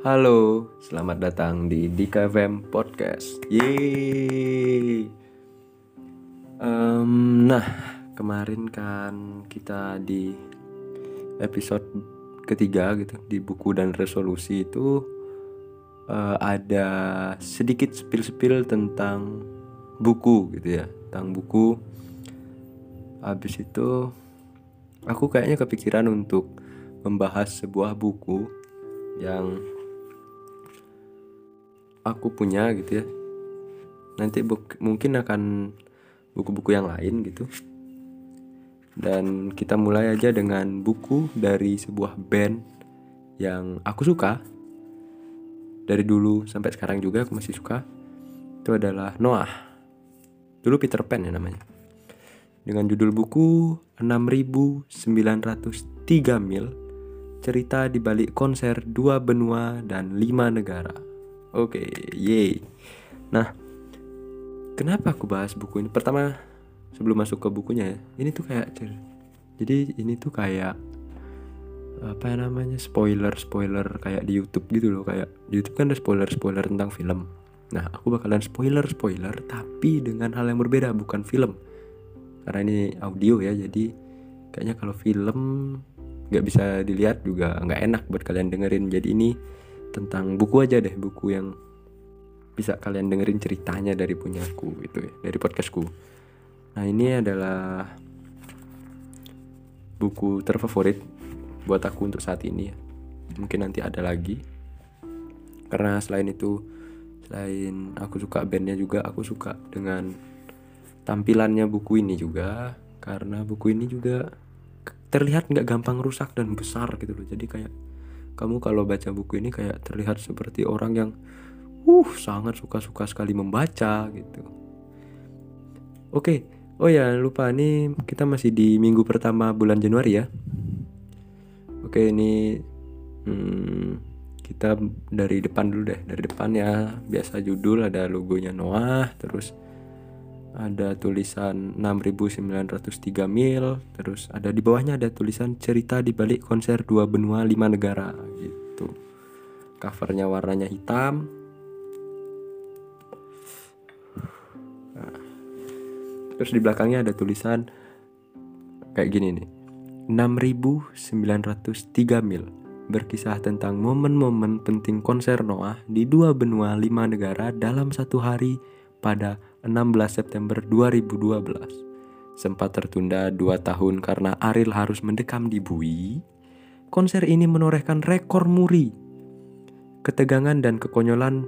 Halo, selamat datang di DKFM Podcast. Yeay. Em, nah, kemarin kan kita di episode ketiga gitu di buku dan resolusi itu eh, ada sedikit spill-spill tentang buku gitu ya, tentang buku. Habis itu aku kayaknya kepikiran untuk membahas sebuah buku yang aku punya gitu ya. Nanti mungkin akan buku-buku yang lain gitu. Dan kita mulai aja dengan buku dari sebuah band yang aku suka. Dari dulu sampai sekarang juga aku masih suka. Itu adalah Noah. Dulu Peter Pan ya namanya. Dengan judul buku 6903 mil cerita di balik konser dua benua dan lima negara. Oke, yay. Nah, kenapa aku bahas buku ini? Pertama, sebelum masuk ke bukunya ya, ini tuh kayak jadi ini tuh kayak apa namanya spoiler spoiler kayak di YouTube gitu loh kayak di YouTube kan ada spoiler spoiler tentang film. Nah, aku bakalan spoiler spoiler tapi dengan hal yang berbeda bukan film karena ini audio ya jadi kayaknya kalau film nggak bisa dilihat juga nggak enak buat kalian dengerin jadi ini tentang buku aja deh buku yang bisa kalian dengerin ceritanya dari punyaku gitu ya dari podcastku. Nah ini adalah buku terfavorit buat aku untuk saat ini ya. Mungkin nanti ada lagi. Karena selain itu selain aku suka bandnya juga aku suka dengan tampilannya buku ini juga. Karena buku ini juga terlihat nggak gampang rusak dan besar gitu loh. Jadi kayak kamu kalau baca buku ini kayak terlihat seperti orang yang uh sangat suka-suka sekali membaca gitu. Oke oh ya lupa nih kita masih di minggu pertama bulan Januari ya. Oke ini hmm, kita dari depan dulu deh dari depan ya. Biasa judul ada logonya Noah terus ada tulisan 6903 mil terus ada di bawahnya ada tulisan cerita di balik konser dua benua lima negara gitu. Covernya warnanya hitam. Nah, terus di belakangnya ada tulisan kayak gini nih. 6903 mil berkisah tentang momen-momen penting konser Noah di dua benua lima negara dalam satu hari pada 16 September 2012. Sempat tertunda dua tahun karena Ariel harus mendekam di bui. Konser ini menorehkan rekor muri. Ketegangan dan kekonyolan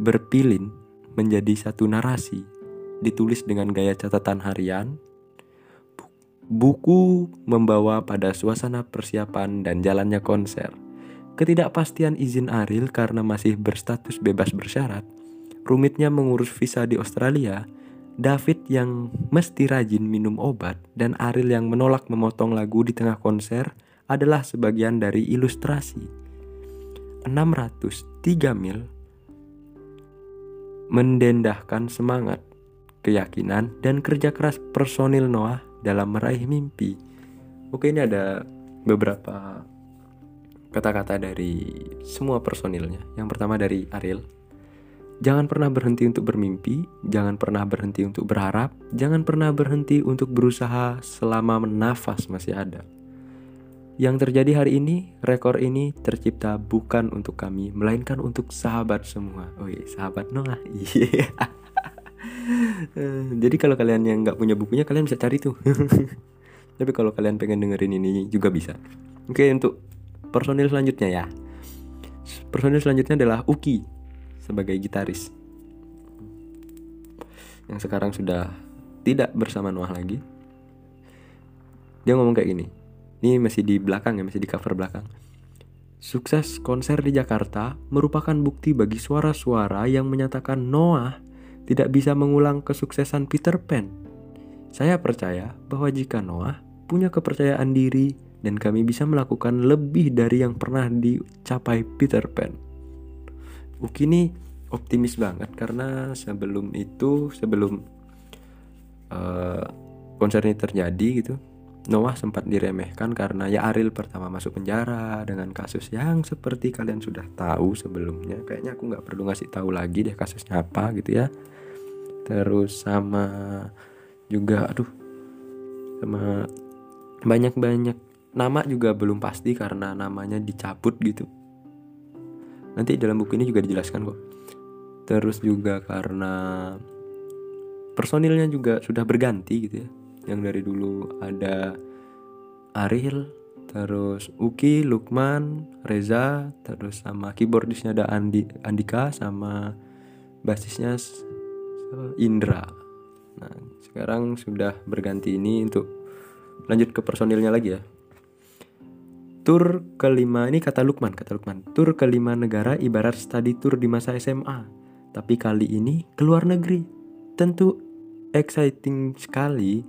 berpilin menjadi satu narasi. Ditulis dengan gaya catatan harian. Bu- Buku membawa pada suasana persiapan dan jalannya konser. Ketidakpastian izin Ariel karena masih berstatus bebas bersyarat rumitnya mengurus visa di Australia, David yang mesti rajin minum obat, dan Ariel yang menolak memotong lagu di tengah konser adalah sebagian dari ilustrasi. 603 mil mendendahkan semangat, keyakinan, dan kerja keras personil Noah dalam meraih mimpi. Oke, ini ada beberapa kata-kata dari semua personilnya. Yang pertama dari Ariel, Jangan pernah berhenti untuk bermimpi, jangan pernah berhenti untuk berharap, jangan pernah berhenti untuk berusaha selama nafas masih ada. Yang terjadi hari ini, rekor ini tercipta bukan untuk kami, melainkan untuk sahabat semua. Iya, sahabat Noah. Eh, Jadi kalau kalian yang nggak punya bukunya, kalian bisa cari tuh. Tapi kalau kalian pengen dengerin ini juga bisa. Oke, untuk personil selanjutnya ya. Personil selanjutnya adalah Uki sebagai gitaris yang sekarang sudah tidak bersama Noah lagi. Dia ngomong kayak gini. Ini masih di belakang ya, masih di cover belakang. Sukses konser di Jakarta merupakan bukti bagi suara-suara yang menyatakan Noah tidak bisa mengulang kesuksesan Peter Pan. Saya percaya bahwa jika Noah punya kepercayaan diri dan kami bisa melakukan lebih dari yang pernah dicapai Peter Pan. Uki ini optimis banget karena sebelum itu sebelum eh, konser ini terjadi gitu Noah sempat diremehkan karena ya Ariel pertama masuk penjara dengan kasus yang seperti kalian sudah tahu sebelumnya. Kayaknya aku nggak perlu ngasih tahu lagi deh kasusnya apa gitu ya. Terus sama juga aduh sama banyak-banyak nama juga belum pasti karena namanya dicabut gitu. Nanti dalam buku ini juga dijelaskan kok. Terus juga karena personilnya juga sudah berganti gitu ya yang dari dulu ada Ariel terus Uki, Lukman, Reza, terus sama keyboardisnya ada Andi, Andika sama basisnya Indra. Nah, sekarang sudah berganti ini untuk lanjut ke personilnya lagi ya. Tur kelima ini kata Lukman, kata Lukman. Tur kelima negara ibarat study tour di masa SMA, tapi kali ini ke luar negeri. Tentu exciting sekali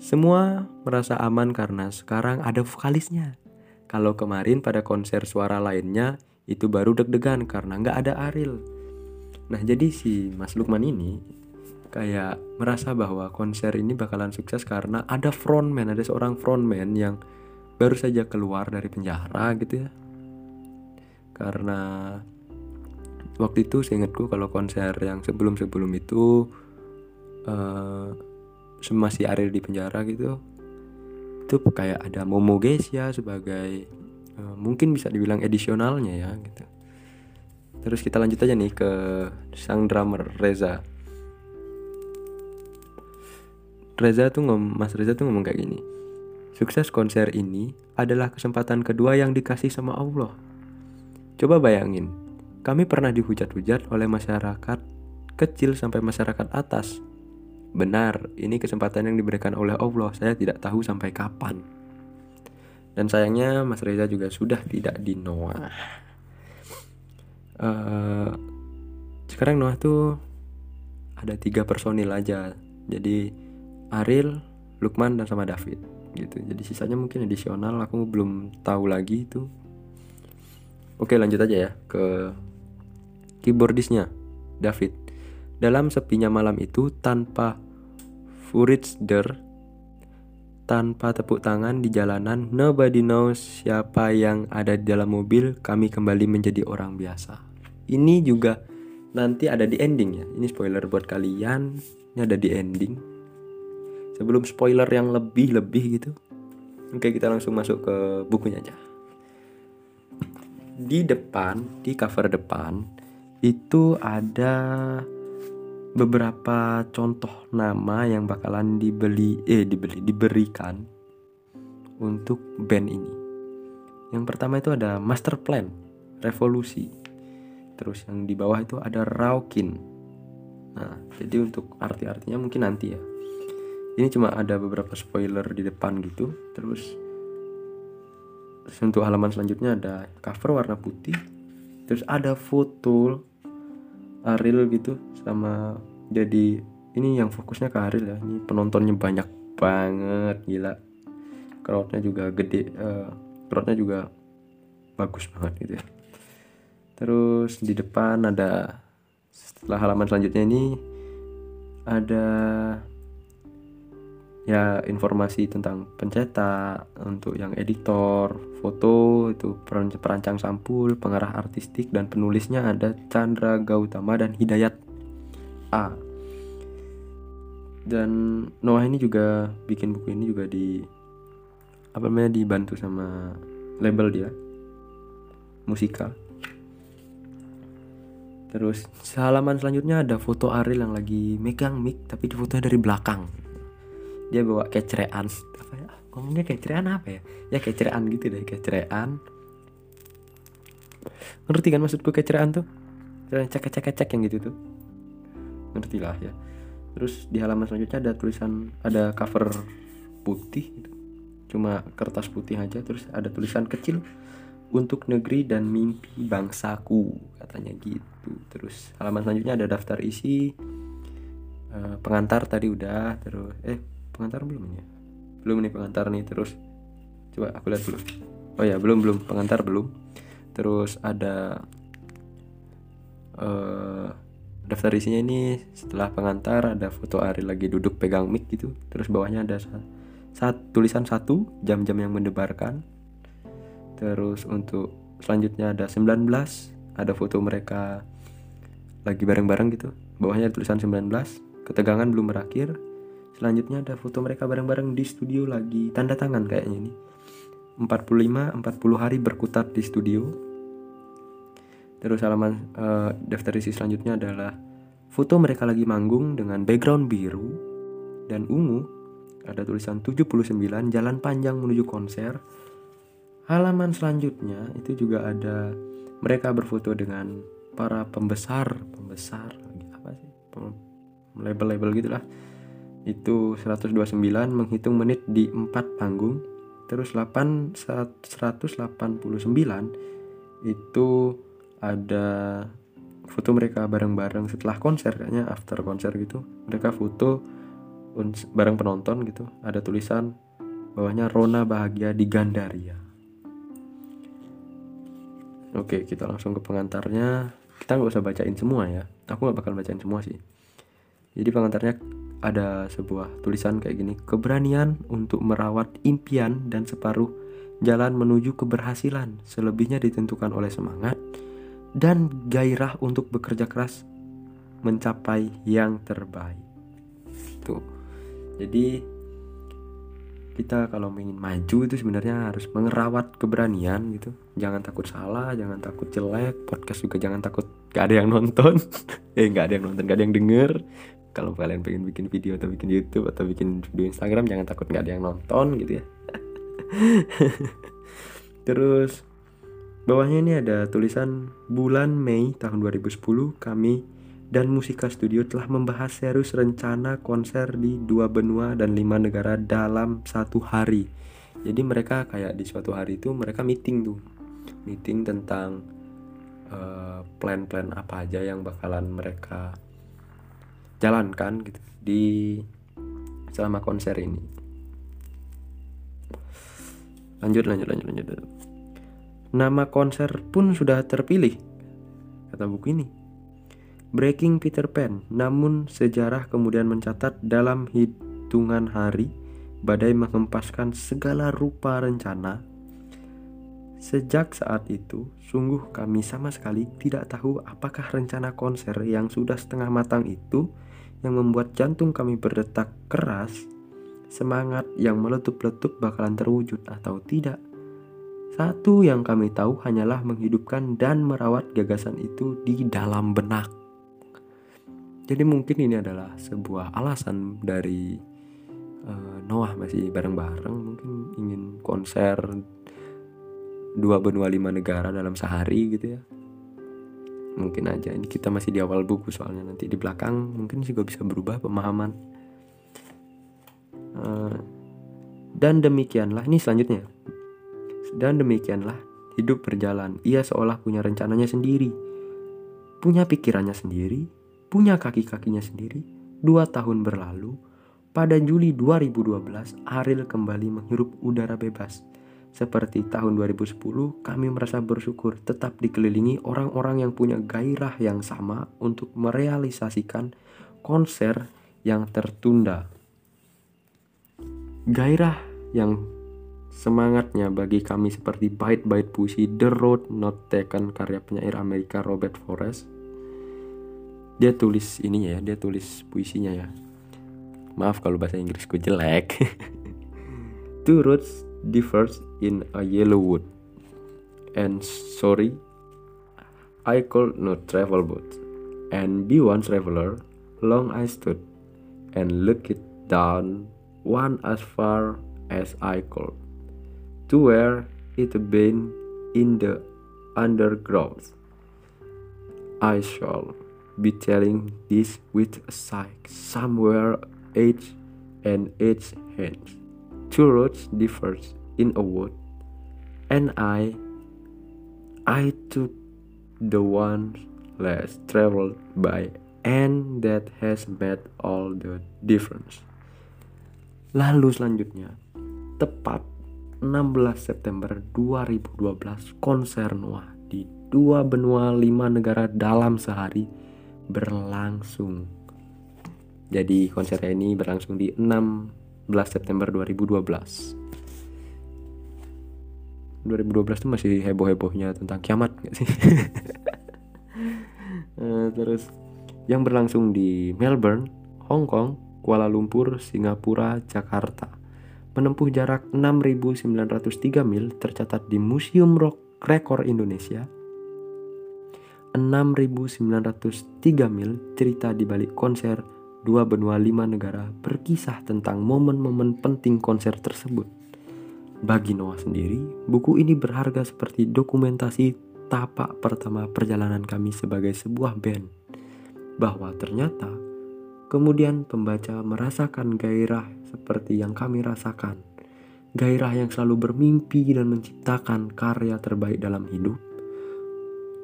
semua merasa aman karena sekarang ada vokalisnya. Kalau kemarin pada konser suara lainnya itu baru deg-degan karena nggak ada Ariel. Nah jadi si Mas Lukman ini kayak merasa bahwa konser ini bakalan sukses karena ada frontman, ada seorang frontman yang baru saja keluar dari penjara gitu ya. Karena waktu itu seingatku kalau konser yang sebelum-sebelum itu uh, masih Ariel di penjara gitu itu kayak ada Momo Gesia sebagai uh, mungkin bisa dibilang edisionalnya ya gitu. Terus kita lanjut aja nih ke sang drummer Reza. Reza tuh ngom Mas Reza tuh ngomong kayak gini sukses konser ini adalah kesempatan kedua yang dikasih sama Allah coba bayangin kami pernah dihujat-hujat oleh masyarakat kecil sampai masyarakat atas Benar, ini kesempatan yang diberikan oleh Allah. Saya tidak tahu sampai kapan. Dan sayangnya Mas Reza juga sudah tidak di Noah. Uh, sekarang Noah tuh ada tiga personil aja. Jadi Ariel, Lukman dan sama David gitu. Jadi sisanya mungkin adisional. Aku belum tahu lagi itu. Oke lanjut aja ya ke keyboardisnya David. Dalam sepinya malam itu tanpa Furitzder tanpa tepuk tangan di jalanan, nobody knows siapa yang ada di dalam mobil, kami kembali menjadi orang biasa. Ini juga nanti ada di ending ya. Ini spoiler buat kalian. Ini ada di ending. Sebelum spoiler yang lebih-lebih gitu. Oke, kita langsung masuk ke bukunya aja. Di depan, di cover depan itu ada beberapa contoh nama yang bakalan dibeli eh dibeli diberikan untuk band ini. Yang pertama itu ada Master Plan, Revolusi. Terus yang di bawah itu ada Raukin. Nah, jadi untuk arti-artinya mungkin nanti ya. Ini cuma ada beberapa spoiler di depan gitu. Terus, untuk halaman selanjutnya ada cover warna putih. Terus ada foto Ariel gitu sama jadi ini yang fokusnya ke Ariel ya ini penontonnya banyak banget gila crowdnya juga gede uh, crowdnya juga bagus banget gitu ya terus di depan ada setelah halaman selanjutnya ini ada ya informasi tentang pencetak untuk yang editor foto itu perancang sampul pengarah artistik dan penulisnya ada Chandra Gautama dan Hidayat A. Dan Noah ini juga bikin buku ini juga di apa namanya dibantu sama label dia musika terus halaman selanjutnya ada foto Ariel yang lagi megang mic tapi di fotonya dari belakang dia bawa kecerean. Apa ya? Ngomongnya kecerean apa ya? Ya kecerean gitu deh kecerean. Ngerti kan maksudku kecerean tuh? Cek cek cek cek yang gitu tuh. Ngerti lah ya. Terus di halaman selanjutnya ada tulisan ada cover putih gitu. cuma kertas putih aja terus ada tulisan kecil untuk negeri dan mimpi bangsaku katanya gitu. Terus halaman selanjutnya ada daftar isi uh, pengantar tadi udah terus eh pengantar belum ya? Belum nih pengantar nih terus coba aku lihat dulu. Oh ya belum belum pengantar belum. Terus ada uh, daftar isinya ini setelah pengantar ada foto Ari lagi duduk pegang mic gitu. Terus bawahnya ada saat tulisan satu jam-jam yang mendebarkan. Terus untuk selanjutnya ada 19 ada foto mereka lagi bareng-bareng gitu. Bawahnya tulisan 19 ketegangan belum berakhir selanjutnya ada foto mereka bareng-bareng di studio lagi. Tanda tangan kayaknya ini. 45 40 hari berkutat di studio. Terus halaman uh, daftar isi selanjutnya adalah foto mereka lagi manggung dengan background biru dan ungu. Ada tulisan 79 jalan panjang menuju konser. Halaman selanjutnya itu juga ada mereka berfoto dengan para pembesar pembesar apa sih? Label-label gitulah itu 129 menghitung menit di 4 panggung. Terus 8 189 itu ada foto mereka bareng-bareng setelah konser kayaknya after konser gitu. Mereka foto bareng penonton gitu. Ada tulisan bawahnya Rona bahagia di Gandaria. Oke kita langsung ke pengantarnya. Kita nggak usah bacain semua ya. Aku nggak bakal bacain semua sih. Jadi pengantarnya ada sebuah tulisan kayak gini keberanian untuk merawat impian dan separuh jalan menuju keberhasilan selebihnya ditentukan oleh semangat dan gairah untuk bekerja keras mencapai yang terbaik. Tuh. Jadi kita kalau ingin maju itu sebenarnya harus mengerawat keberanian gitu. Jangan takut salah jangan takut jelek podcast juga jangan takut gak ada yang nonton. Eh gak ada yang nonton gak ada yang denger kalau kalian pengen bikin video atau bikin YouTube atau bikin video Instagram jangan takut gak ada yang nonton gitu ya terus bawahnya ini ada tulisan bulan Mei tahun 2010 kami dan Musika Studio telah membahas serius rencana konser di dua benua dan lima negara dalam satu hari. Jadi mereka kayak di suatu hari itu mereka meeting tuh, meeting tentang plan eh, plan-plan apa aja yang bakalan mereka jalankan gitu di selama konser ini. Lanjut, lanjut, lanjut, lanjut. Nama konser pun sudah terpilih, kata buku ini Breaking Peter Pan, namun sejarah kemudian mencatat dalam hitungan hari badai menghempaskan segala rupa rencana. Sejak saat itu, sungguh kami sama sekali tidak tahu apakah rencana konser yang sudah setengah matang itu yang membuat jantung kami berdetak keras, semangat yang meletup-letup bakalan terwujud atau tidak. Satu yang kami tahu hanyalah menghidupkan dan merawat gagasan itu di dalam benak. Jadi mungkin ini adalah sebuah alasan dari uh, Noah masih bareng-bareng mungkin ingin konser dua benua lima negara dalam sehari gitu ya. Mungkin aja ini kita masih di awal buku soalnya nanti di belakang mungkin juga bisa berubah pemahaman. Uh, dan demikianlah ini selanjutnya. Dan demikianlah hidup berjalan. Ia seolah punya rencananya sendiri, punya pikirannya sendiri, punya kaki-kakinya sendiri, dua tahun berlalu, pada Juli 2012, Ariel kembali menghirup udara bebas. Seperti tahun 2010, kami merasa bersyukur tetap dikelilingi orang-orang yang punya gairah yang sama untuk merealisasikan konser yang tertunda. Gairah yang semangatnya bagi kami seperti bait-bait puisi The Road Not Taken karya penyair Amerika Robert Forrest. Dia tulis ininya ya dia tulis puisinya ya. Maaf kalau bahasa Inggrisku jelek. Two roads differs in a yellow wood. And sorry I could not travel both and be one traveler long I stood and looked down one as far as I could to where it had been in the underground. I shall be telling this with a sigh somewhere edge and edge hands. Two roads differs in a wood, and I I took the one less traveled by and that has made all the difference. Lalu selanjutnya, tepat 16 September 2012 konser Noah di dua benua lima negara dalam sehari berlangsung. Jadi konser ini berlangsung di 6 September 2012 2012 tuh masih heboh-hebohnya tentang kiamat gak sih? uh, terus yang berlangsung di Melbourne, Hong Kong, Kuala Lumpur, Singapura, Jakarta. Menempuh jarak 6.903 mil tercatat di Museum Rock Rekor Indonesia. 6.903 mil cerita di balik konser dua benua lima negara berkisah tentang momen-momen penting konser tersebut. Bagi Noah sendiri, buku ini berharga seperti dokumentasi tapak pertama perjalanan kami sebagai sebuah band. Bahwa ternyata kemudian pembaca merasakan gairah seperti yang kami rasakan. Gairah yang selalu bermimpi dan menciptakan karya terbaik dalam hidup.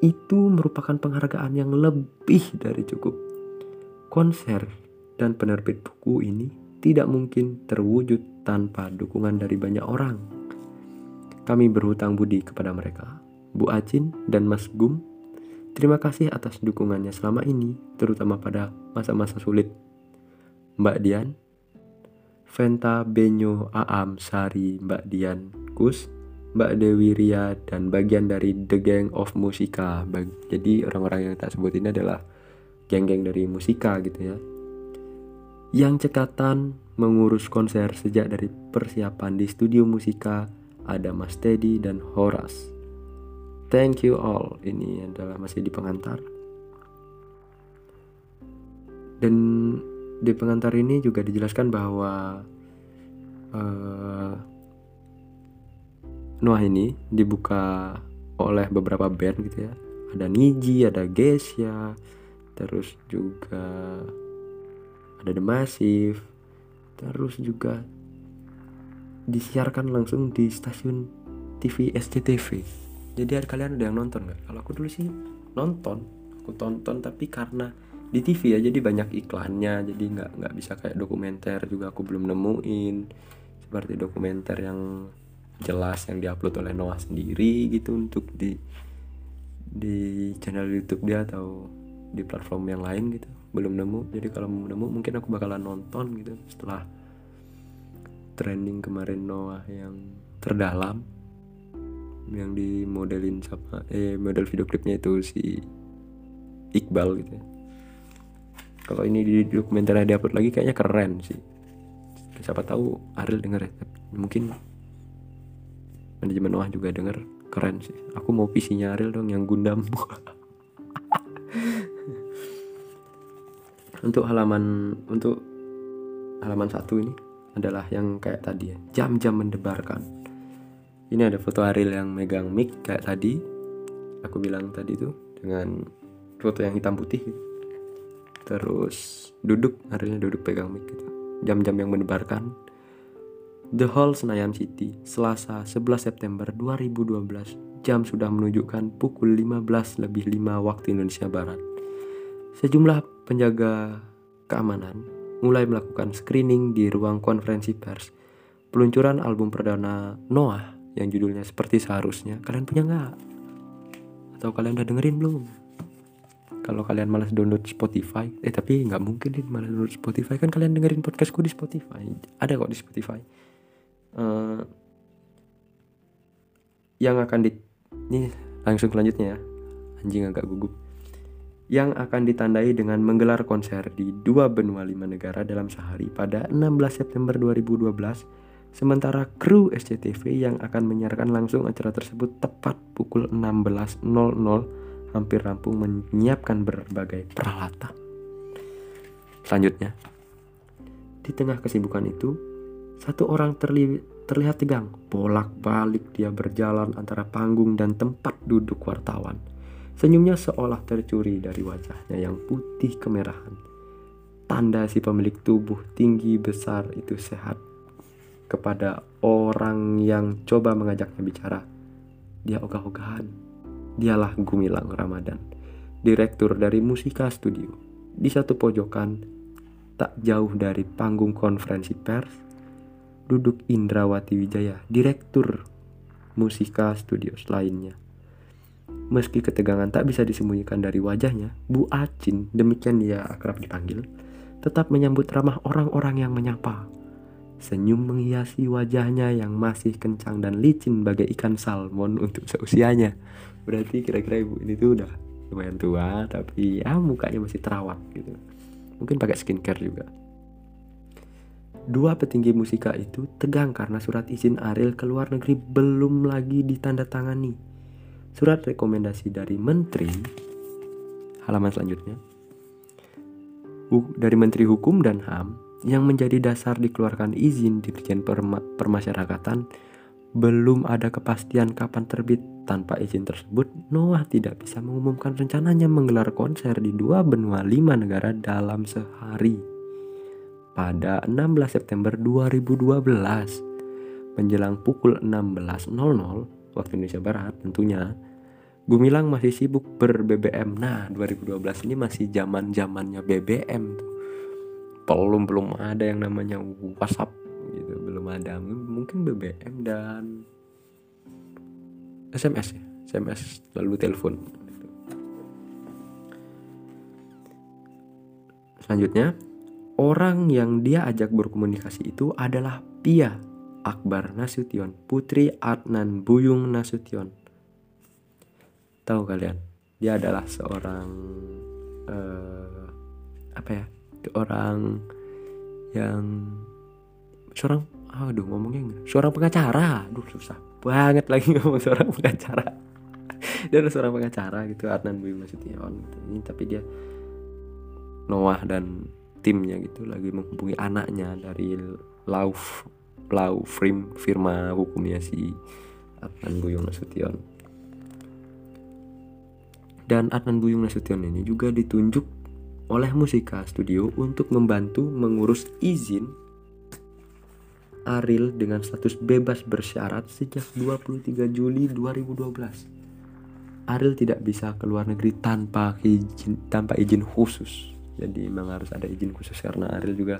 Itu merupakan penghargaan yang lebih dari cukup. Konser dan penerbit buku ini tidak mungkin terwujud tanpa dukungan dari banyak orang. Kami berhutang budi kepada mereka, Bu Acin dan Mas Gum. Terima kasih atas dukungannya selama ini, terutama pada masa-masa sulit. Mbak Dian, Venta Benyo Aam Sari Mbak Dian Kus, Mbak Dewi Ria dan bagian dari The Gang of Musika. Jadi orang-orang yang tak sebut ini adalah geng-geng dari musika gitu ya. Yang cekatan mengurus konser sejak dari persiapan di studio musika ada Mas Teddy dan Horas. Thank you all. Ini adalah masih di pengantar. Dan di pengantar ini juga dijelaskan bahwa uh, Noah ini dibuka oleh beberapa band gitu ya. Ada Niji, ada Gesia, terus juga ada The Massive, terus juga disiarkan langsung di stasiun TV SCTV jadi kalian ada yang nonton nggak? Kalau aku dulu sih nonton. Aku tonton tapi karena di TV ya jadi banyak iklannya. Jadi nggak nggak bisa kayak dokumenter juga aku belum nemuin. Seperti dokumenter yang jelas yang diupload oleh Noah sendiri gitu untuk di di channel YouTube dia atau di platform yang lain gitu belum nemu. Jadi kalau mau nemu mungkin aku bakalan nonton gitu setelah trending kemarin Noah yang terdalam yang di modelin sama eh model video klipnya itu si Iqbal gitu ya. kalau ini di dokumenter di upload lagi kayaknya keren sih. Siapa tahu Ariel denger ya mungkin manajemen Noah juga denger keren sih. Aku mau PC-nya Ariel dong yang Gundam untuk halaman untuk halaman satu ini adalah yang kayak tadi ya jam-jam mendebarkan. Ini ada foto Ariel yang megang mic kayak tadi. Aku bilang tadi tuh dengan foto yang hitam putih. Gitu. terus duduk Arielnya duduk pegang mic gitu. Jam-jam yang mendebarkan. The Hall Senayan City, Selasa 11 September 2012, jam sudah menunjukkan pukul 15 lebih 5 waktu Indonesia Barat. Sejumlah penjaga keamanan mulai melakukan screening di ruang konferensi pers peluncuran album perdana Noah yang judulnya seperti seharusnya. Kalian punya nggak? Atau kalian udah dengerin belum? Kalau kalian malas download Spotify, eh tapi nggak mungkin deh malas download Spotify kan kalian dengerin podcastku di Spotify. Ada kok di Spotify. Uh, yang akan di ini langsung selanjutnya ya. Anjing agak gugup yang akan ditandai dengan menggelar konser di dua benua lima negara dalam sehari pada 16 September 2012 sementara kru SCTV yang akan menyiarkan langsung acara tersebut tepat pukul 16.00 hampir rampung menyiapkan berbagai peralatan. Selanjutnya di tengah kesibukan itu satu orang terli terlihat tegang. Bolak-balik dia berjalan antara panggung dan tempat duduk wartawan Senyumnya seolah tercuri dari wajahnya yang putih kemerahan. Tanda si pemilik tubuh tinggi besar itu sehat. Kepada orang yang coba mengajaknya bicara, dia ogah-ogahan. Dialah Gumilang Ramadan, direktur dari Musika Studio. Di satu pojokan, tak jauh dari panggung konferensi pers, duduk Indrawati Wijaya, direktur Musika Studios lainnya Meski ketegangan tak bisa disembunyikan dari wajahnya, Bu Acin, demikian dia akrab dipanggil, tetap menyambut ramah orang-orang yang menyapa. Senyum menghiasi wajahnya yang masih kencang dan licin bagai ikan salmon untuk seusianya. Berarti kira-kira ibu ini tuh udah lumayan tua tapi ya mukanya masih terawat gitu. Mungkin pakai skincare juga. Dua petinggi musika itu tegang karena surat izin Ariel ke luar negeri belum lagi ditandatangani. Surat rekomendasi dari menteri halaman selanjutnya dari Menteri Hukum dan HAM yang menjadi dasar dikeluarkan izin Dirjen Perma Permasyarakatan belum ada kepastian kapan terbit. Tanpa izin tersebut, Noah tidak bisa mengumumkan rencananya menggelar konser di dua benua lima negara dalam sehari. Pada 16 September 2012, menjelang pukul 16.00 waktu Indonesia Barat tentunya, Gumilang masih sibuk ber-BBM. Nah, 2012 ini masih zaman-zamannya BBM tuh. Belum belum ada yang namanya WhatsApp gitu belum ada. Mungkin BBM dan SMS ya SMS lalu telepon. Selanjutnya orang yang dia ajak berkomunikasi itu adalah Pia Akbar Nasution putri Adnan Buyung Nasution tahu kalian dia adalah seorang uh, apa ya? Orang yang seorang aduh ngomongnya seorang pengacara. Aduh susah banget lagi ngomong seorang pengacara. Dia adalah seorang pengacara gitu Adnan Bima Nasution gitu. ini tapi dia Noah dan timnya gitu lagi menghubungi anaknya dari law law firm firma hukumnya si Adnan Buyung Nasution dan Adnan Buyung Nasution ini juga ditunjuk oleh Musika Studio untuk membantu mengurus izin Ariel dengan status bebas bersyarat sejak 23 Juli 2012. Ariel tidak bisa keluar negeri tanpa izin tanpa izin khusus. Jadi memang harus ada izin khusus karena Ariel juga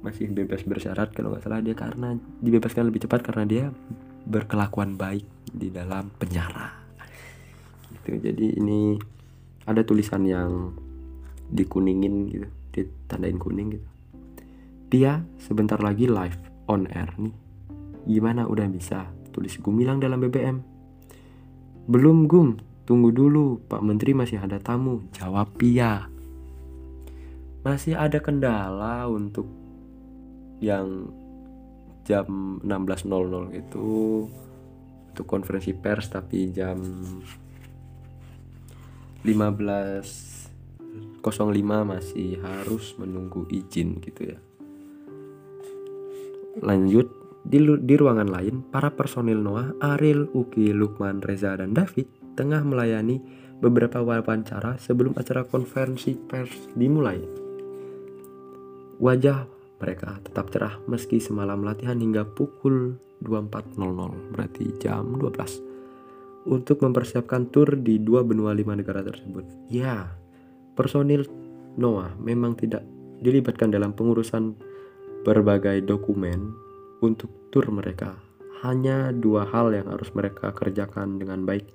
masih bebas bersyarat kalau nggak salah dia karena dibebaskan lebih cepat karena dia berkelakuan baik di dalam penjara. Gitu. Jadi ini ada tulisan yang dikuningin gitu ditandain kuning gitu. Dia sebentar lagi live on air nih. Gimana udah bisa tulis gumilang dalam BBM belum gum. Tunggu dulu. Pak Menteri masih ada tamu. Jawab Pia. Masih ada kendala untuk yang jam 16.00 itu untuk konferensi pers tapi jam 15 05 masih harus menunggu izin gitu ya. Lanjut di, di ruangan lain, para personil Noah, Ariel, Uki, Lukman, Reza, dan David tengah melayani beberapa wawancara sebelum acara konferensi pers dimulai. Wajah mereka tetap cerah meski semalam latihan hingga pukul 24.00 berarti jam 12 untuk mempersiapkan tur di dua benua lima negara tersebut. Ya, Personil Noah memang tidak dilibatkan dalam pengurusan berbagai dokumen untuk tur mereka. Hanya dua hal yang harus mereka kerjakan dengan baik,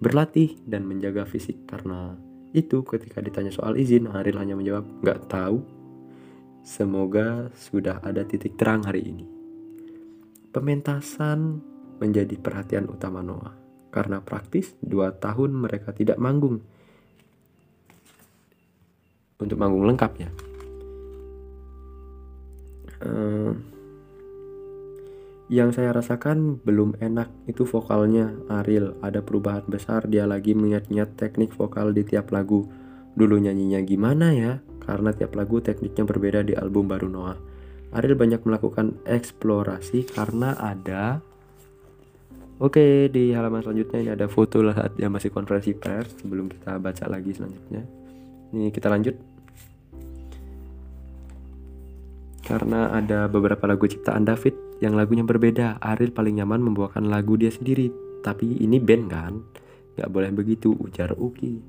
berlatih dan menjaga fisik. Karena itu ketika ditanya soal izin, Ariel hanya menjawab, nggak tahu. Semoga sudah ada titik terang hari ini. Pementasan menjadi perhatian utama Noah. Karena praktis, dua tahun mereka tidak manggung. Untuk manggung lengkap ya uh, yang saya rasakan belum enak itu vokalnya Ariel. Ada perubahan besar dia lagi mengingat-ingat teknik vokal di tiap lagu. Dulu nyanyinya gimana ya? Karena tiap lagu tekniknya berbeda di album baru Noah. Ariel banyak melakukan eksplorasi karena ada Oke, di halaman selanjutnya ini ada foto lah saat dia masih konferensi pers sebelum kita baca lagi selanjutnya. Ini kita lanjut. karena ada beberapa lagu ciptaan David yang lagunya berbeda. Ariel paling nyaman membawakan lagu dia sendiri. Tapi ini band kan? Gak boleh begitu, ujar Uki.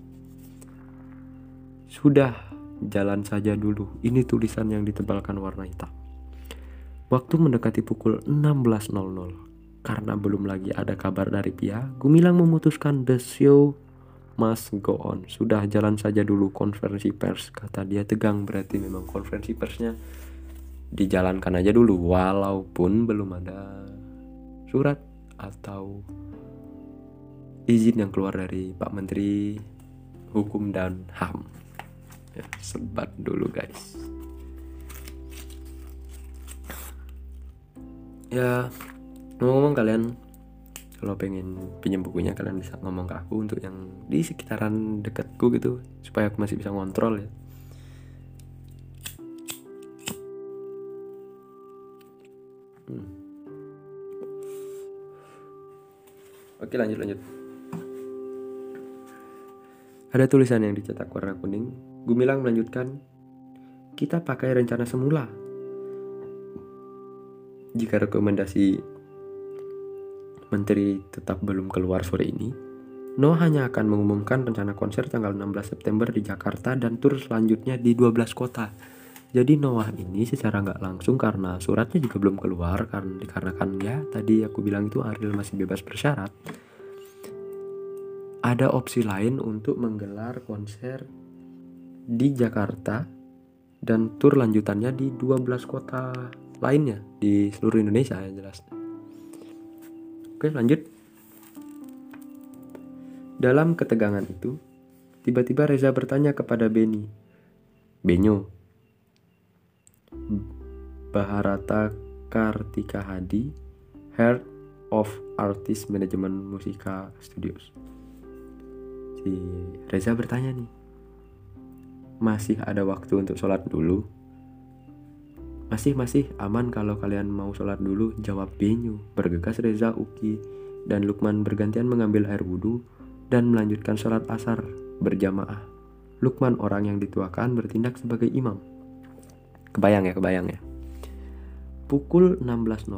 Sudah, jalan saja dulu. Ini tulisan yang ditebalkan warna hitam. Waktu mendekati pukul 16.00. Karena belum lagi ada kabar dari Pia, Gumilang memutuskan the show must go on. Sudah jalan saja dulu konferensi pers, kata dia tegang. Berarti memang konferensi persnya dijalankan aja dulu walaupun belum ada surat atau izin yang keluar dari Pak Menteri Hukum dan HAM. Ya, sebat dulu guys. Ya ngomong-ngomong kalian kalau pengen pinjam bukunya kalian bisa ngomong ke aku untuk yang di sekitaran dekatku gitu supaya aku masih bisa ngontrol ya. Hmm. oke lanjut lanjut. Ada tulisan yang dicetak warna kuning. Gumilang melanjutkan kita pakai rencana semula. Jika rekomendasi menteri tetap belum keluar sore ini, No hanya akan mengumumkan rencana konser tanggal 16 September di Jakarta dan tur selanjutnya di 12 kota. Jadi Noah ini secara nggak langsung karena suratnya juga belum keluar karena dikarenakan ya tadi aku bilang itu Ariel masih bebas bersyarat. Ada opsi lain untuk menggelar konser di Jakarta dan tur lanjutannya di 12 kota lainnya di seluruh Indonesia ya jelas. Oke lanjut. Dalam ketegangan itu, tiba-tiba Reza bertanya kepada Benny. Benyo, Baharata Kartika Hadi, Head of Artist Management Musika Studios. Si Reza bertanya nih, masih ada waktu untuk sholat dulu? Masih masih aman kalau kalian mau sholat dulu, jawab Benyu. Bergegas Reza, Uki, dan Lukman bergantian mengambil air wudhu dan melanjutkan sholat asar berjamaah. Lukman orang yang dituakan bertindak sebagai imam. Kebayang ya, kebayang ya. Pukul 16.00,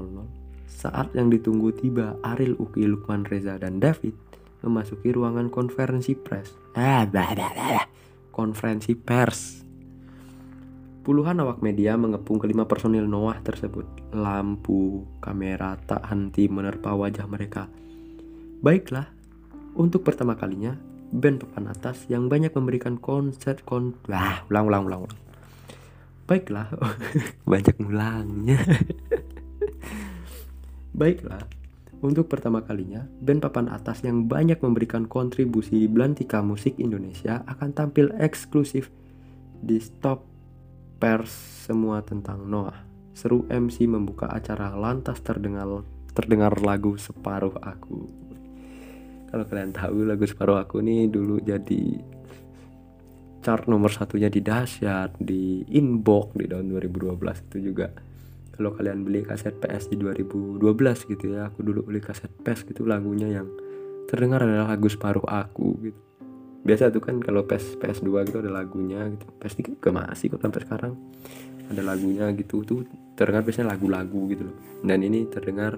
saat yang ditunggu tiba, Aril, Uki, Lukman, Reza, dan David memasuki ruangan konferensi pers. Ah, konferensi pers Puluhan awak media mengepung kelima personil Noah tersebut. Lampu, kamera tak henti menerpa wajah mereka. Baiklah, untuk pertama kalinya, band papan atas yang banyak memberikan konser kon... Wah, ulang, ulang, ulang, ulang. Baiklah, banyak mulangnya. Baiklah, untuk pertama kalinya, band papan atas yang banyak memberikan kontribusi di belantika musik Indonesia akan tampil eksklusif di Stop pers semua tentang Noah. Seru MC membuka acara lantas terdengar terdengar lagu Separuh Aku. Kalau kalian tahu lagu Separuh Aku ini dulu jadi chart nomor satunya di dahsyat di inbox di tahun 2012 itu juga kalau kalian beli kaset PS di 2012 gitu ya aku dulu beli kaset PS gitu lagunya yang terdengar adalah lagu separuh aku gitu biasa tuh kan kalau PS PS2 gitu ada lagunya gitu. PS3 juga masih kok sampai sekarang. Ada lagunya gitu. Tuh terdengar biasanya lagu-lagu gitu loh. Dan ini terdengar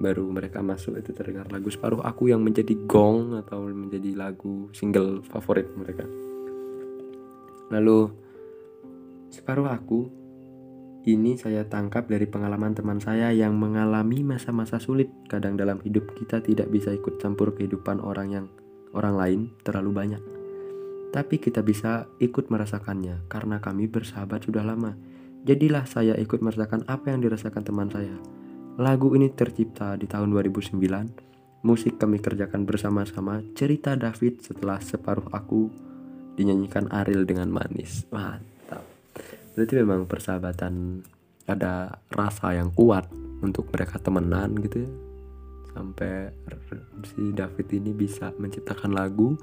baru mereka masuk itu terdengar lagu separuh aku yang menjadi gong atau menjadi lagu single favorit mereka. Lalu separuh aku ini saya tangkap dari pengalaman teman saya yang mengalami masa-masa sulit. Kadang dalam hidup kita tidak bisa ikut campur kehidupan orang yang orang lain terlalu banyak. Tapi kita bisa ikut merasakannya karena kami bersahabat sudah lama. Jadilah saya ikut merasakan apa yang dirasakan teman saya. Lagu ini tercipta di tahun 2009. Musik kami kerjakan bersama-sama. Cerita David setelah separuh aku dinyanyikan Ariel dengan manis. Mantap. Berarti memang persahabatan ada rasa yang kuat untuk mereka temenan gitu ya sampai si David ini bisa menciptakan lagu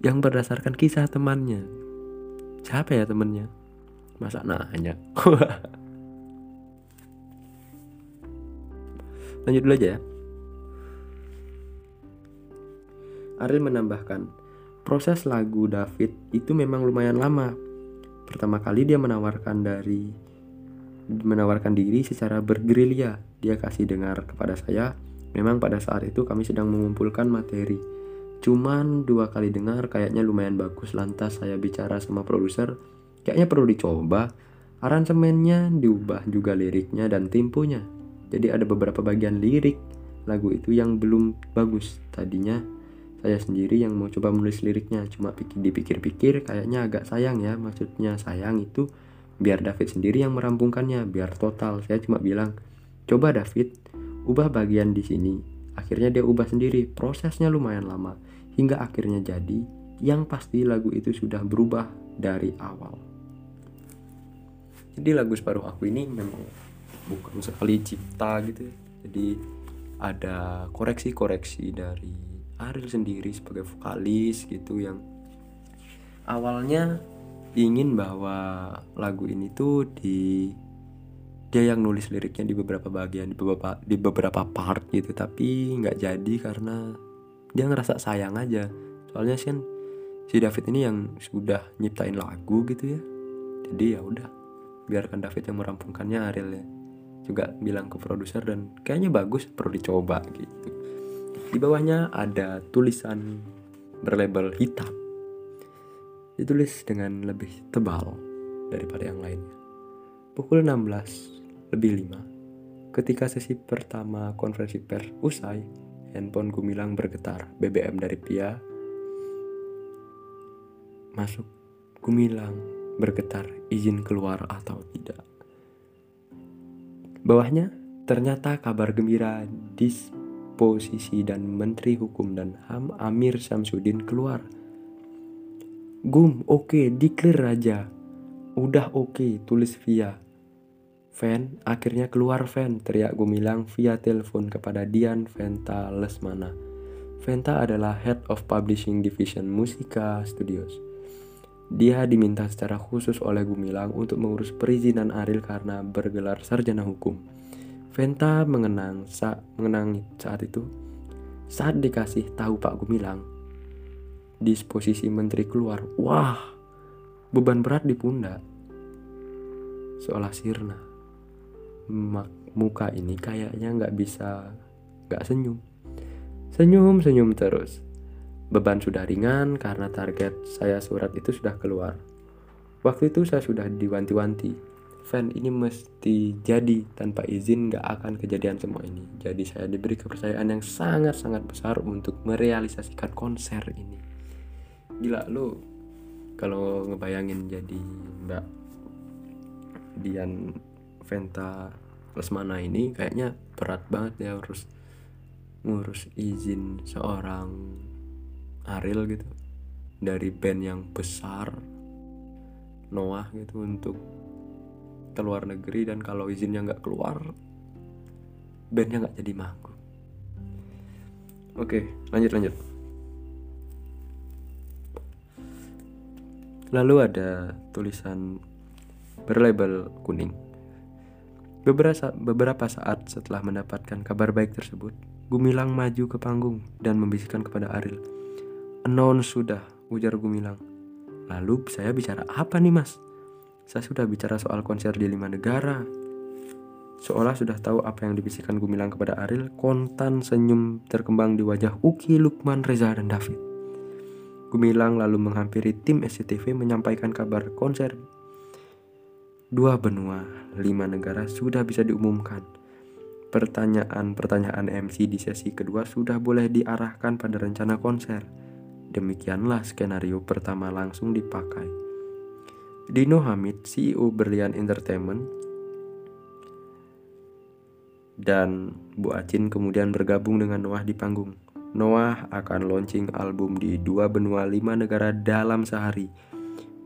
yang berdasarkan kisah temannya. Siapa ya temannya? Masa nanya? Lanjut dulu aja ya. Ariel menambahkan proses lagu David itu memang lumayan lama. Pertama kali dia menawarkan dari menawarkan diri secara bergerilya. Dia kasih dengar kepada saya Memang pada saat itu kami sedang mengumpulkan materi. Cuman dua kali dengar kayaknya lumayan bagus lantas saya bicara sama produser, kayaknya perlu dicoba. Aransemennya diubah juga liriknya dan temponya. Jadi ada beberapa bagian lirik lagu itu yang belum bagus. Tadinya saya sendiri yang mau coba menulis liriknya, cuma pikir dipikir-pikir kayaknya agak sayang ya. Maksudnya sayang itu biar David sendiri yang merampungkannya biar total saya cuma bilang coba David ubah bagian di sini. Akhirnya dia ubah sendiri. Prosesnya lumayan lama hingga akhirnya jadi yang pasti lagu itu sudah berubah dari awal. Jadi lagu separuh aku ini memang bukan sekali cipta gitu ya. Jadi ada koreksi-koreksi dari Ariel sendiri sebagai vokalis gitu yang awalnya ingin bahwa lagu ini tuh di dia yang nulis liriknya di beberapa bagian di beberapa di beberapa part gitu. Tapi nggak jadi karena dia ngerasa sayang aja. Soalnya sih kan si David ini yang sudah nyiptain lagu gitu ya. Jadi ya udah biarkan David yang merampungkannya Ariel ya. Juga bilang ke produser dan kayaknya bagus perlu dicoba gitu. Di bawahnya ada tulisan berlabel hitam. Ditulis dengan lebih tebal daripada yang lainnya. Pukul 16 lebih 5, ketika sesi pertama konferensi pers usai, handphone Gumilang bergetar. BBM dari Pia masuk. Gumilang bergetar izin keluar atau tidak. Bawahnya ternyata kabar gembira disposisi dan Menteri Hukum dan HAM Amir Samsudin keluar Gum, oke, okay, declare aja. Udah oke, okay, tulis via. Fan, akhirnya keluar Fan, teriak Gumilang via telepon kepada Dian Venta Lesmana. Venta adalah Head of Publishing Division Musika Studios. Dia diminta secara khusus oleh Gumilang untuk mengurus perizinan Aril karena bergelar sarjana hukum. Venta mengenang, sa mengenang saat itu. Saat dikasih tahu Pak Gumilang, disposisi menteri keluar wah beban berat di pundak seolah sirna muka ini kayaknya nggak bisa nggak senyum. Senyum senyum terus. Beban sudah ringan karena target saya surat itu sudah keluar. Waktu itu saya sudah diwanti-wanti. Fan ini mesti jadi tanpa izin nggak akan kejadian semua ini. Jadi saya diberi kepercayaan yang sangat-sangat besar untuk merealisasikan konser ini. Gila lu kalau ngebayangin jadi mbak Dian Venta Lesmana ini kayaknya berat banget ya urus ngurus izin seorang Ariel gitu. Dari band yang besar Noah gitu untuk keluar negeri dan kalau izinnya nggak keluar bandnya nggak jadi manggung. Oke lanjut lanjut. Lalu ada tulisan berlabel kuning. Beberapa, beberapa saat setelah mendapatkan kabar baik tersebut, Gumilang maju ke panggung dan membisikkan kepada Aril. Announce sudah, ujar Gumilang. Lalu saya bicara apa nih mas? Saya sudah bicara soal konser di lima negara. Seolah sudah tahu apa yang dibisikkan Gumilang kepada Aril, kontan senyum terkembang di wajah Uki, Lukman, Reza, dan David. Gumilang lalu menghampiri tim SCTV menyampaikan kabar konser. Dua benua, lima negara sudah bisa diumumkan. Pertanyaan-pertanyaan MC di sesi kedua sudah boleh diarahkan pada rencana konser. Demikianlah skenario pertama langsung dipakai. Dino Hamid, CEO Berlian Entertainment, dan Bu Acin kemudian bergabung dengan Noah di panggung. Noah akan launching album di dua benua lima negara dalam sehari.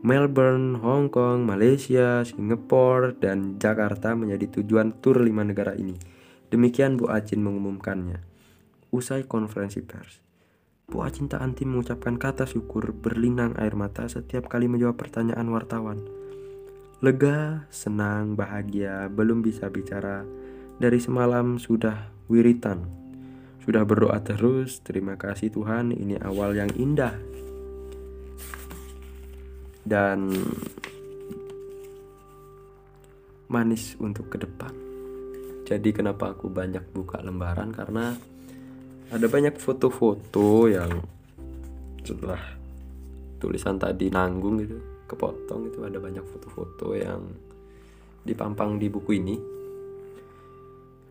Melbourne, Hong Kong, Malaysia, Singapura, dan Jakarta menjadi tujuan tur lima negara ini. Demikian Bu Acin mengumumkannya. Usai konferensi pers, Bu Acin tak anti mengucapkan kata syukur berlinang air mata setiap kali menjawab pertanyaan wartawan. Lega, senang, bahagia, belum bisa bicara. Dari semalam sudah wiritan sudah berdoa terus, terima kasih Tuhan, ini awal yang indah. Dan manis untuk ke depan. Jadi kenapa aku banyak buka lembaran? Karena ada banyak foto-foto yang setelah tulisan tadi nanggung gitu, kepotong itu ada banyak foto-foto yang dipampang di buku ini.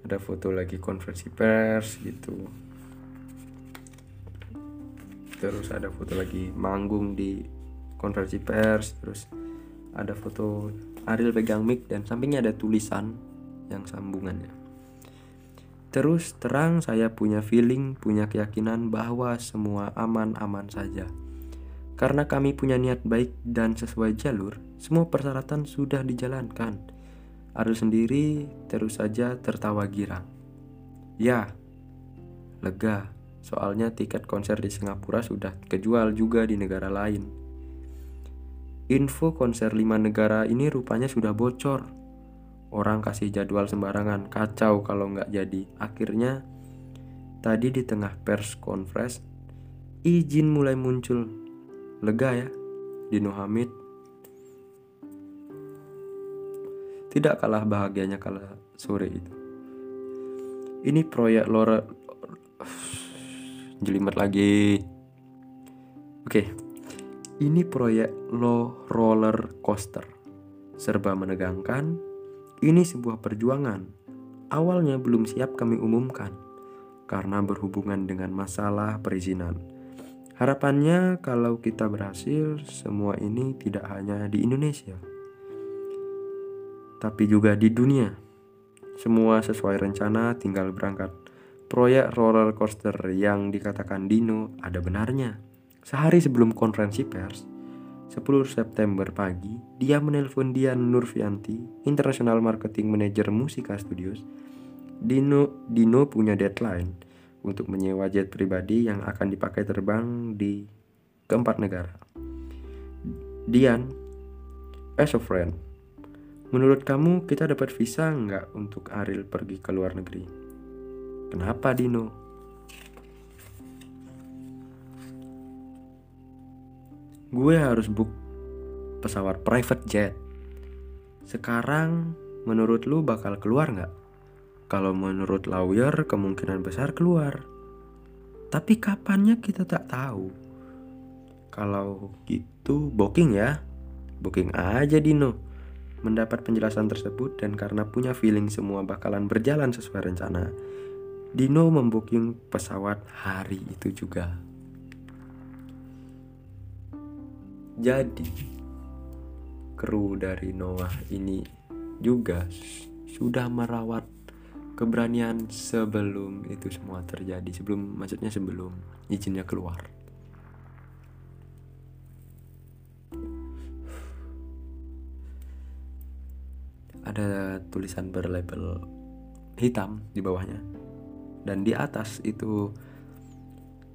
Ada foto lagi konferensi pers gitu. Terus ada foto lagi manggung di konferensi pers terus ada foto Ariel pegang mic dan sampingnya ada tulisan yang sambungannya. Terus terang saya punya feeling, punya keyakinan bahwa semua aman-aman saja. Karena kami punya niat baik dan sesuai jalur, semua persyaratan sudah dijalankan. Ariel sendiri terus saja tertawa girang. Ya, lega, soalnya tiket konser di Singapura sudah kejual juga di negara lain. Info konser lima negara ini rupanya sudah bocor. Orang kasih jadwal sembarangan, kacau kalau nggak jadi. Akhirnya, tadi di tengah pers conference, izin mulai muncul. Lega ya, Dino Hamid. Tidak kalah bahagianya kala sore itu. Ini proyek lore jelimet lagi. Oke. Ini proyek lo roller coaster. Serba menegangkan. Ini sebuah perjuangan. Awalnya belum siap kami umumkan karena berhubungan dengan masalah perizinan. Harapannya kalau kita berhasil, semua ini tidak hanya di Indonesia, tapi juga di dunia. Semua sesuai rencana, tinggal berangkat. Proyek roller coaster yang dikatakan Dino ada benarnya. Sehari sebelum konferensi pers, 10 September pagi, dia menelpon Dian Nurfianti, International Marketing Manager Musika Studios. Dino, Dino punya deadline untuk menyewa jet pribadi yang akan dipakai terbang di keempat negara. Dian, as a friend, Menurut kamu kita dapat visa nggak untuk Ariel pergi ke luar negeri? Kenapa Dino? Gue harus book pesawat private jet. Sekarang menurut lu bakal keluar nggak? Kalau menurut lawyer kemungkinan besar keluar. Tapi kapannya kita tak tahu. Kalau gitu booking ya. Booking aja Dino mendapat penjelasan tersebut dan karena punya feeling semua bakalan berjalan sesuai rencana, Dino membooking pesawat hari itu juga. Jadi, kru dari Noah ini juga sudah merawat keberanian sebelum itu semua terjadi, sebelum maksudnya sebelum izinnya keluar. ada tulisan berlabel hitam di bawahnya dan di atas itu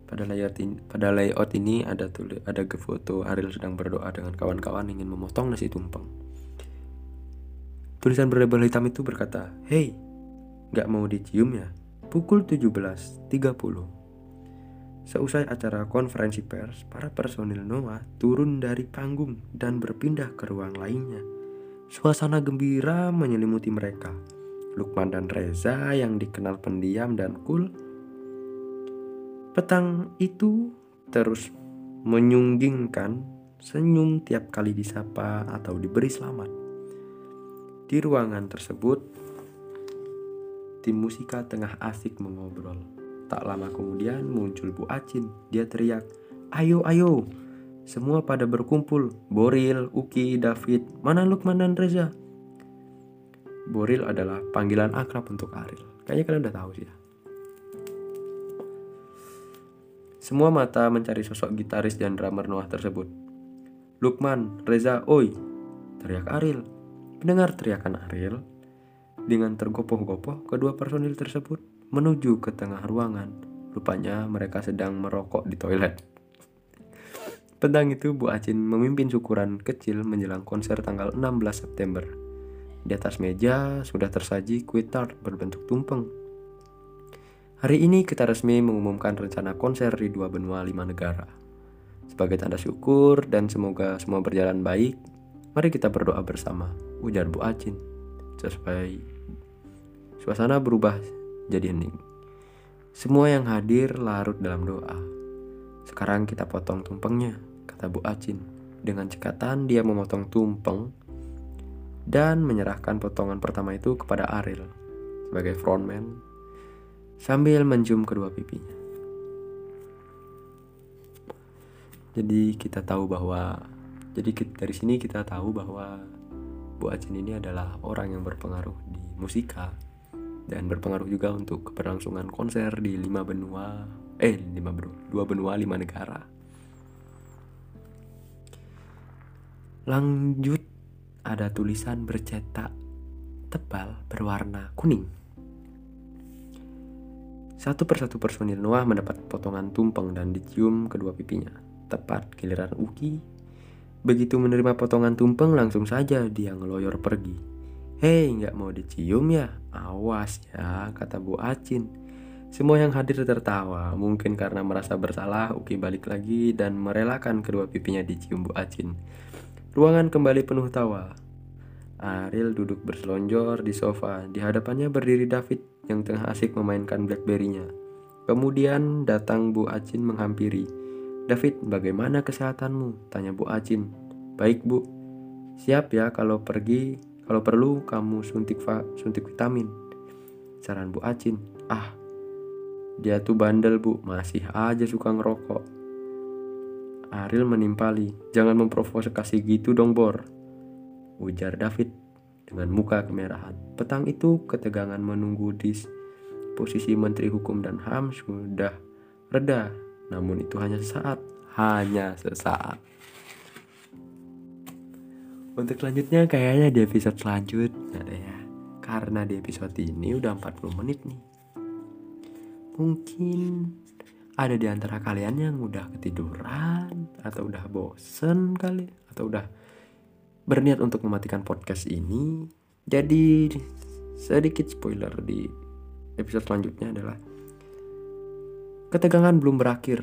pada layout ini, pada layout ini ada tulis ada foto Ariel sedang berdoa dengan kawan-kawan ingin memotong nasi tumpeng. Tulisan berlabel hitam itu berkata, "Hey, nggak mau dicium ya? Pukul 17.30." Seusai acara konferensi pers, para personil Noah turun dari panggung dan berpindah ke ruang lainnya. Suasana gembira menyelimuti mereka. Lukman dan Reza yang dikenal pendiam dan cool. Petang itu terus menyunggingkan senyum tiap kali disapa atau diberi selamat. Di ruangan tersebut, tim musika tengah asik mengobrol. Tak lama kemudian muncul Bu Acin. Dia teriak, "Ayo, ayo, semua pada berkumpul. Boril, Uki, David, mana Lukman dan Reza? Boril adalah panggilan akrab untuk Aril. Kayaknya kalian udah tahu sih ya. Semua mata mencari sosok gitaris dan drummer Noah tersebut. Lukman, Reza, oi, teriak Aril. Mendengar teriakan Aril, dengan tergopoh-gopoh kedua personil tersebut menuju ke tengah ruangan. Rupanya mereka sedang merokok di toilet. Petang itu Bu Acin memimpin syukuran kecil menjelang konser tanggal 16 September. Di atas meja sudah tersaji kue tart berbentuk tumpeng. Hari ini kita resmi mengumumkan rencana konser di dua benua lima negara. Sebagai tanda syukur dan semoga semua berjalan baik, mari kita berdoa bersama, ujar Bu Acin. Sesuai suasana berubah jadi hening. Semua yang hadir larut dalam doa. Sekarang kita potong tumpengnya kata Bu Acin. Dengan cekatan dia memotong tumpeng dan menyerahkan potongan pertama itu kepada Ariel sebagai frontman sambil mencium kedua pipinya. Jadi kita tahu bahwa jadi dari sini kita tahu bahwa Bu Acin ini adalah orang yang berpengaruh di musika dan berpengaruh juga untuk keberlangsungan konser di lima benua eh lima benua dua benua lima negara lanjut ada tulisan bercetak tebal berwarna kuning satu persatu personil Noah mendapat potongan tumpeng dan dicium kedua pipinya. Tepat giliran Uki. Begitu menerima potongan tumpeng langsung saja dia ngeloyor pergi. Hei, nggak mau dicium ya? Awas ya, kata Bu Acin. Semua yang hadir tertawa, mungkin karena merasa bersalah, Uki balik lagi dan merelakan kedua pipinya dicium Bu Acin. Ruangan kembali penuh tawa. Ariel duduk berselonjor di sofa. Di hadapannya berdiri David yang tengah asik memainkan Blackberry-nya. Kemudian datang Bu Acin menghampiri. David, bagaimana kesehatanmu? Tanya Bu Acin. Baik Bu. Siap ya kalau pergi, kalau perlu kamu suntik va, suntik vitamin. Saran Bu Acin. Ah, dia tuh bandel Bu, masih aja suka ngerokok. Ariel menimpali. Jangan memprovokasi gitu dong Bor ujar David dengan muka kemerahan. Petang itu ketegangan menunggu di posisi Menteri Hukum dan HAM sudah reda, namun itu hanya sesaat, hanya sesaat. Untuk selanjutnya kayaknya di episode selanjutnya deh ya. Karena di episode ini udah 40 menit nih. Mungkin ada di antara kalian yang udah ketiduran atau udah bosen kali atau udah berniat untuk mematikan podcast ini. Jadi sedikit spoiler di episode selanjutnya adalah ketegangan belum berakhir.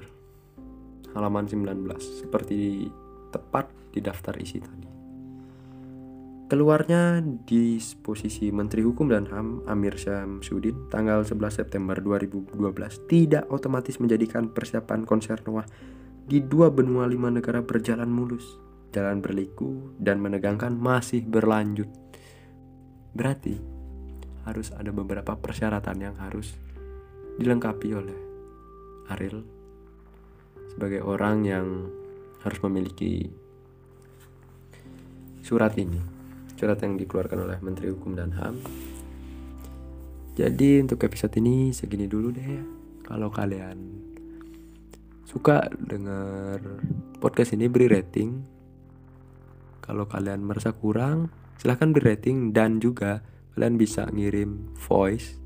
Halaman 19 seperti tepat di daftar isi tadi. Keluarnya di posisi Menteri Hukum dan HAM Amir Syamsuddin tanggal 11 September 2012 tidak otomatis menjadikan persiapan konser Noah di dua benua lima negara berjalan mulus jalan berliku dan menegangkan masih berlanjut. Berarti harus ada beberapa persyaratan yang harus dilengkapi oleh Ariel sebagai orang yang harus memiliki surat ini. Surat yang dikeluarkan oleh Menteri Hukum dan HAM. Jadi untuk episode ini segini dulu deh ya. Kalau kalian suka dengar podcast ini beri rating kalau kalian merasa kurang, silahkan beri rating dan juga kalian bisa ngirim voice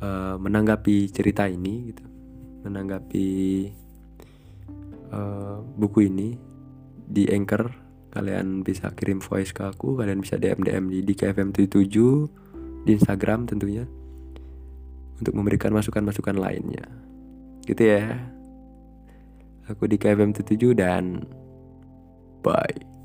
uh, menanggapi cerita ini gitu. Menanggapi uh, buku ini di Anchor kalian bisa kirim voice ke aku, kalian bisa DM DM di DKFM77 di Instagram tentunya untuk memberikan masukan-masukan lainnya. Gitu ya. Aku di KFM77 dan bye.